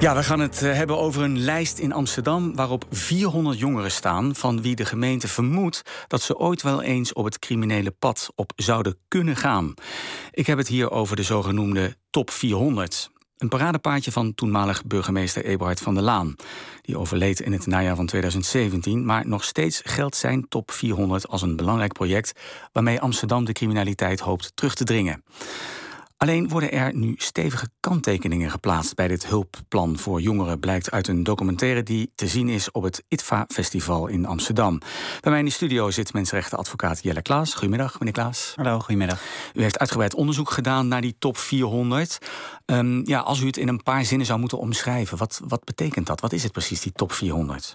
Ja, we gaan het eh, hebben over een lijst in Amsterdam waarop 400 jongeren staan van wie de gemeente vermoedt dat ze ooit wel eens op het criminele pad op zouden kunnen gaan. Ik heb het hier over de zogenoemde top 400. Een paradepaardje van toenmalig burgemeester Eberhard van der Laan. Die overleed in het najaar van 2017, maar nog steeds geldt zijn top 400 als een belangrijk project waarmee Amsterdam de criminaliteit hoopt terug te dringen. Alleen worden er nu stevige kanttekeningen geplaatst bij dit hulpplan voor jongeren, blijkt uit een documentaire die te zien is op het ITVA-festival in Amsterdam. Bij mij in de studio zit mensenrechtenadvocaat Jelle Klaas. Goedemiddag, meneer Klaas. Hallo, goedemiddag. U heeft uitgebreid onderzoek gedaan naar die top 400. Ehm, ja, als u het in een paar zinnen zou moeten omschrijven, wat, wat betekent dat? Wat is het precies, die top 400?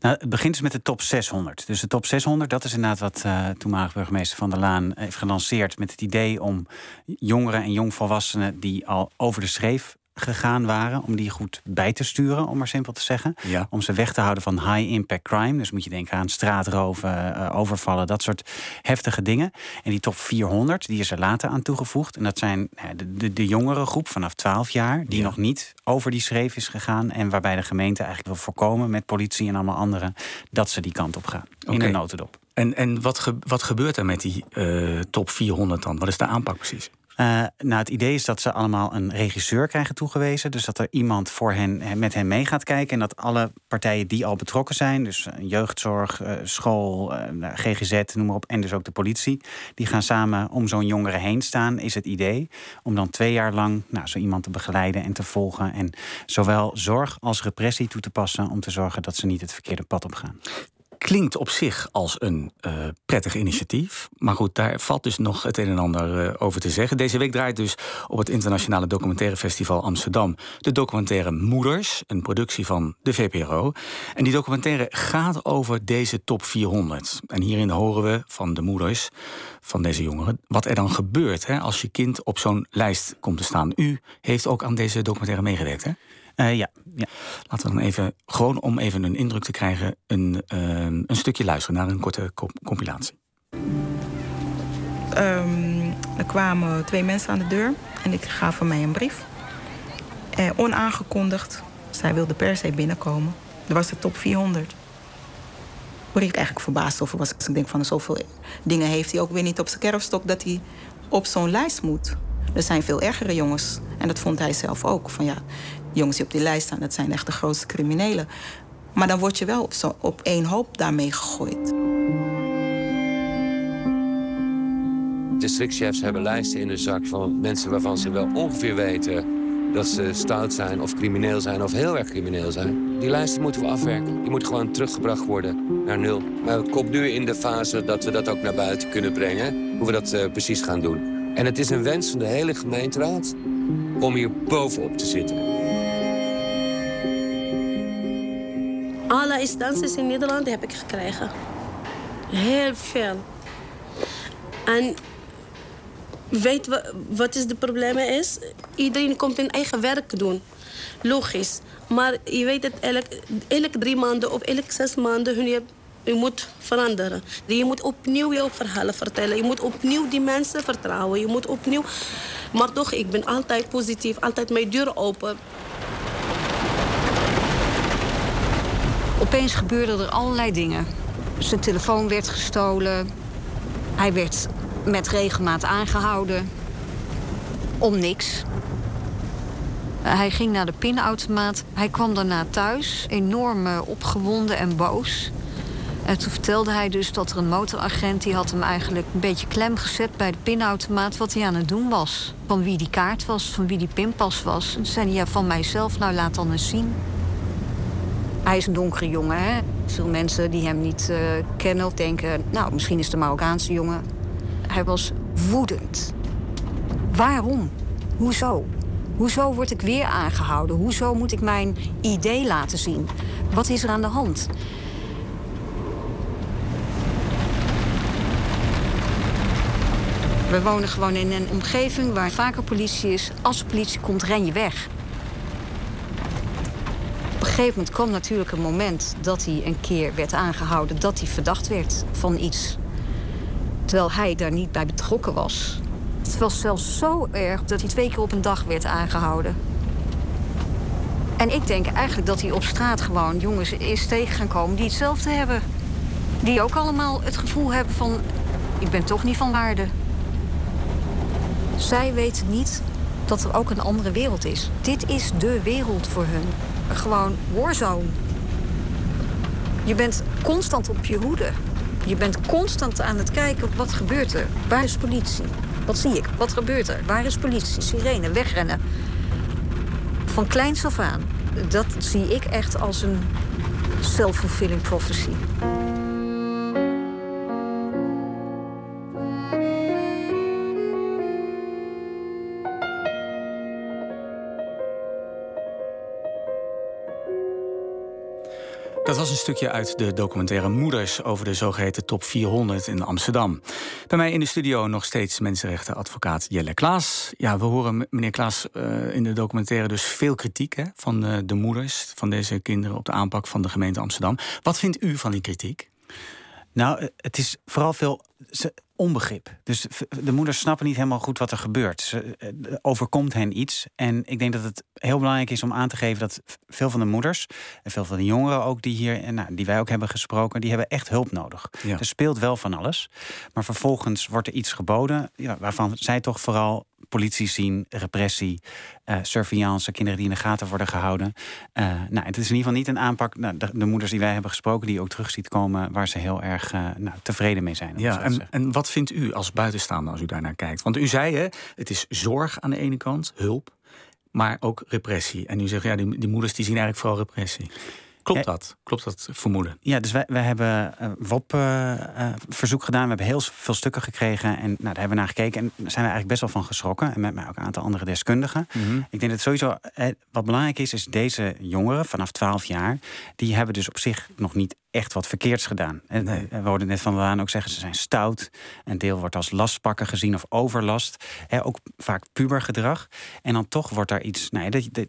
Nou, het begint dus met de top 600. Dus de top 600, dat is inderdaad wat uh, toenmalig burgemeester Van der Laan heeft gelanceerd met het idee om jongeren en jongvolwassenen die al over de schreef gegaan waren, om die goed bij te sturen, om maar simpel te zeggen. Om ze weg te houden van high impact crime. Dus moet je denken aan straatroven, uh, overvallen, dat soort heftige dingen. En die top 400, die is er later aan toegevoegd. En dat zijn de, de, de jongere groep vanaf 12 jaar, die nog niet over die schreef is gegaan. En waarbij de gemeente eigenlijk wil voorkomen met politie en allemaal anderen dat ze die kant op gaan. In de notendop. En, en wat, wat gebeurt er met die uh, top 400 dan? Wat is de aanpak precies? Uh, nou, het idee is dat ze allemaal een regisseur krijgen toegewezen. Dus dat er iemand voor hen, met hen mee gaat kijken. En dat alle partijen die al betrokken zijn, dus jeugdzorg, uh, school, eh, GGZ, noem maar op, en dus ook de politie, die gaan samen om zo'n jongere heen staan, is het idee. Om dan twee jaar lang nou, zo iemand te begeleiden en te volgen. En zowel zorg als repressie toe te passen om te zorgen dat ze niet het verkeerde pad op gaan klinkt op zich als een uh, prettig initiatief. Maar goed, daar valt dus nog het een en ander uh, over te zeggen. Deze week draait dus op het Internationale Documentaire Festival Amsterdam de documentaire Moeders, een productie van de VPRO. En die documentaire gaat over deze top 400. En hierin horen we van de moeders van deze jongeren wat er dan gebeurt hè, als je kind op zo'n lijst komt te staan. U heeft ook aan deze documentaire meegewerkt, hè? Uh, ja, ja. Laten we dan even, gewoon om even een indruk te krijgen, een, uh, een stukje luisteren naar een korte compilatie. Um, er kwamen twee mensen aan de deur en ik gaf van mij een brief. Uh, onaangekondigd. Zij wilde per se binnenkomen. Er was de top 400. Waar ik eigenlijk verbaasd over was. Ik denk van zoveel dingen heeft hij ook weer niet op zijn kerfstok dat hij op zo'n lijst moet. Er zijn veel ergere jongens. En dat vond hij zelf ook. Van ja, jongens die op die lijst staan, dat zijn echt de grootste criminelen. Maar dan word je wel op, op één hoop daarmee gegooid. Districtchefs hebben lijsten in hun zak van mensen waarvan ze wel ongeveer weten dat ze stout zijn of crimineel zijn of heel erg crimineel zijn. Die lijsten moeten we afwerken. Die moeten gewoon teruggebracht worden naar nul. Maar we komen nu in de fase dat we dat ook naar buiten kunnen brengen. Hoe we dat uh, precies gaan doen. En het is een wens van de hele gemeenteraad om hier bovenop te zitten. Alle instanties in Nederland heb ik gekregen. Heel veel. En weet we, wat is de probleem is? Iedereen komt in eigen werk doen. Logisch. Maar je weet het, elk, elk drie maanden of elk zes maanden... Je, je moet veranderen. Je moet opnieuw jouw verhalen vertellen. Je moet opnieuw die mensen vertrouwen. Je moet opnieuw... Maar toch, ik ben altijd positief. Altijd mijn deur open. Opeens gebeurden er allerlei dingen. Zijn telefoon werd gestolen. Hij werd met regelmaat aangehouden. Om niks. Hij ging naar de pinautomaat. Hij kwam daarna thuis, enorm eh, opgewonden en boos. En toen vertelde hij dus dat er een motoragent... die had hem eigenlijk een beetje klem gezet bij de pinautomaat... wat hij aan het doen was. Van wie die kaart was, van wie die pinpas was. En toen zei hij, ja, van mijzelf, nou laat dan eens zien. Hij is een donkere jongen. Hè? Veel mensen die hem niet uh, kennen of denken... nou, misschien is het een Marokkaanse jongen. Hij was woedend. Waarom? Hoezo? Hoezo word ik weer aangehouden? Hoezo moet ik mijn idee laten zien? Wat is er aan de hand? We wonen gewoon in een omgeving waar vaker politie is. Als de politie komt, ren je weg een gegeven moment kwam natuurlijk een moment dat hij een keer werd aangehouden, dat hij verdacht werd van iets. Terwijl hij daar niet bij betrokken was. Het was zelfs zo erg dat hij twee keer op een dag werd aangehouden. En ik denk eigenlijk dat hij op straat gewoon jongens is tegen gaan komen die hetzelfde hebben. Die ook allemaal het gevoel hebben van, ik ben toch niet van waarde. Zij weten niet dat er ook een andere wereld is. Dit is de wereld voor hun. Gewoon warzone. Je bent constant op je hoede. Je bent constant aan het kijken wat gebeurt er. Waar is politie? Wat zie ik? Wat gebeurt er? Waar is politie? Sirene, wegrennen. Van kleins af aan. Dat zie ik echt als een self-fulfilling prophecy. Dat was een stukje uit de documentaire Moeders over de zogeheten top 400 in Amsterdam. Bij mij in de studio nog steeds mensenrechtenadvocaat Jelle Klaas. Ja, we horen meneer Klaas uh, in de documentaire dus veel kritiek van uh, de moeders van deze kinderen op de aanpak van de gemeente Amsterdam. Wat vindt u van die kritiek? Nou, eh, het is vooral veel onbegrip. Dus de moeders snappen niet helemaal goed wat er gebeurt. Ze, eh, overkomt hen iets. En ik denk dat het heel belangrijk is om aan te geven dat veel van de moeders en veel van de jongeren ook die hier, nou, die wij ook hebben gesproken, die hebben echt hulp nodig. Er speelt wel van alles. Maar vervolgens wordt er iets geboden ja, waarvan zij toch vooral politie zien, repressie, uh, surveillance, kinderen die in de gaten worden gehouden. Uh, nou, het is in ieder geval niet een aanpak. Nou, de, moeders die wij hebben gesproken, die ook terug ziet komen, waar ze heel erg uh, nou, tevreden mee zijn. Ja, en, en, wat vindt u als buitenstaander als u daarnaar kijkt? Want u zei, hè, het is zorg aan de ene kant, hulp, maar ook repressie. En u zegt, ja, die, die moeders die zien eigenlijk vooral repressie. Klopt eh, dat? Klopt dat vermoeden? Ja, dus wij, wij hebben uh, WOP-verzoek uh, gedaan. We hebben heel veel stukken gekregen. En nou, daar hebben we naar gekeken. En daar zijn we eigenlijk best wel van geschrokken. En met mij ook een aantal andere deskundigen. Mhm. Ik denk dat sowieso wat belangrijk is, is deze jongeren vanaf 12 jaar. Die hebben dus op zich nog niet echt wat verkeerds gedaan. Nee. We hoorden net van Laan ook zeggen, ze zijn stout. Een deel wordt als lastpakken gezien of overlast. ook vaak pubergedrag. En dan toch wordt daar iets... Nou, dat, dat,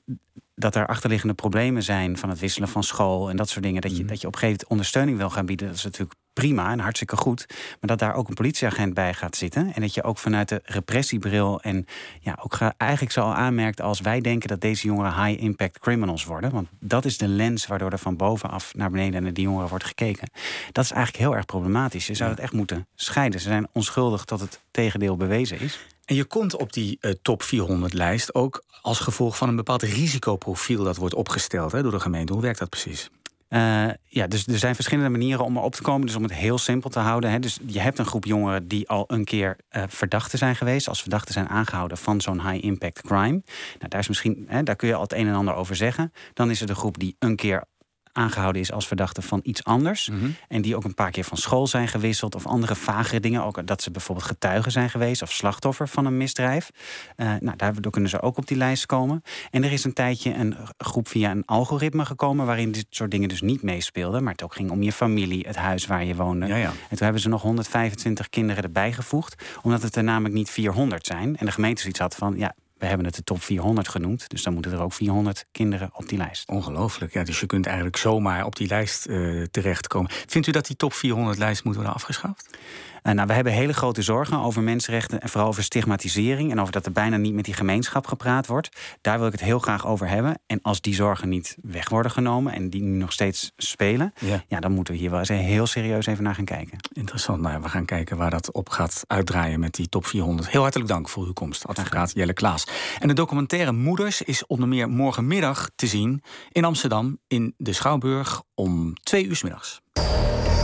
dat er achterliggende problemen zijn van het wisselen van school en dat soort dingen. Dat je, mm. dat je op een gegeven moment ondersteuning wil gaan bieden. Dat is natuurlijk prima en hartstikke goed. Maar dat daar ook een politieagent bij gaat zitten. En dat je ook vanuit de repressiebril en ja, ook eigenlijk zo al aanmerkt als wij denken dat deze jongeren high impact criminals worden. Want dat is de lens waardoor er van bovenaf naar beneden naar die jongeren wordt gekeken. Dat is eigenlijk heel erg problematisch. Je zou het echt moeten scheiden. Ze zijn onschuldig tot het tegendeel bewezen is. En je komt op die uh, top 400 lijst ook als gevolg van een bepaald risicoprofiel dat wordt opgesteld hè, door de gemeente. Hoe werkt dat precies? Uh, ja, dus er zijn verschillende manieren om erop te komen. Dus om het heel simpel te houden. Hè. Dus je hebt een groep jongeren die al een keer uh, verdachten zijn geweest. Als verdachten zijn aangehouden van zo'n high impact crime. Nou, daar, is misschien, hè, daar kun je al het een en ander over zeggen. Dan is er de groep die een keer aangehouden is als verdachte van iets anders. Mhm. En die ook een paar keer van school zijn gewisseld of andere vagere dingen. Ook dat ze bijvoorbeeld getuigen zijn geweest of slachtoffer van een misdrijf. Uh, nou, daardoor kunnen ze ook op die lijst komen. En er is een tijdje een groep via een algoritme gekomen waarin dit soort dingen dus niet meespeelden. Maar het ook ging om je familie, het huis waar je woonde. Ja, ja. En toen hebben ze nog 125 kinderen erbij gevoegd, omdat het er namelijk niet 400 zijn. En de gemeente zoiets had van ja, we hebben het de top 400 genoemd. Dus dan moeten er ook 400 kinderen op die lijst. Ongelooflijk. Ja, dus je kunt eigenlijk zomaar op die lijst uh, terechtkomen. Vindt u dat die top 400 lijst moet worden afgeschaft? Uh, nou, we hebben hele grote zorgen over mensenrechten en vooral over stigmatisering en over dat er bijna niet met die gemeenschap gepraat wordt. Daar wil ik het heel graag over hebben. En als die zorgen niet weg worden genomen en die nu nog steeds spelen, ja. ja dan moeten we hier wel eens heel serieus even naar gaan kijken. Interessant. Nou, we gaan kijken waar dat op gaat uitdraaien met die top 400. Heel hartelijk dank voor uw komst, advocaat Jelle Klaas. En de documentaire Moeders is onder meer morgenmiddag te zien in Amsterdam in de Schouwburg om twee uur s middags.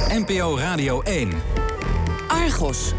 NPO Radio 1. Argos.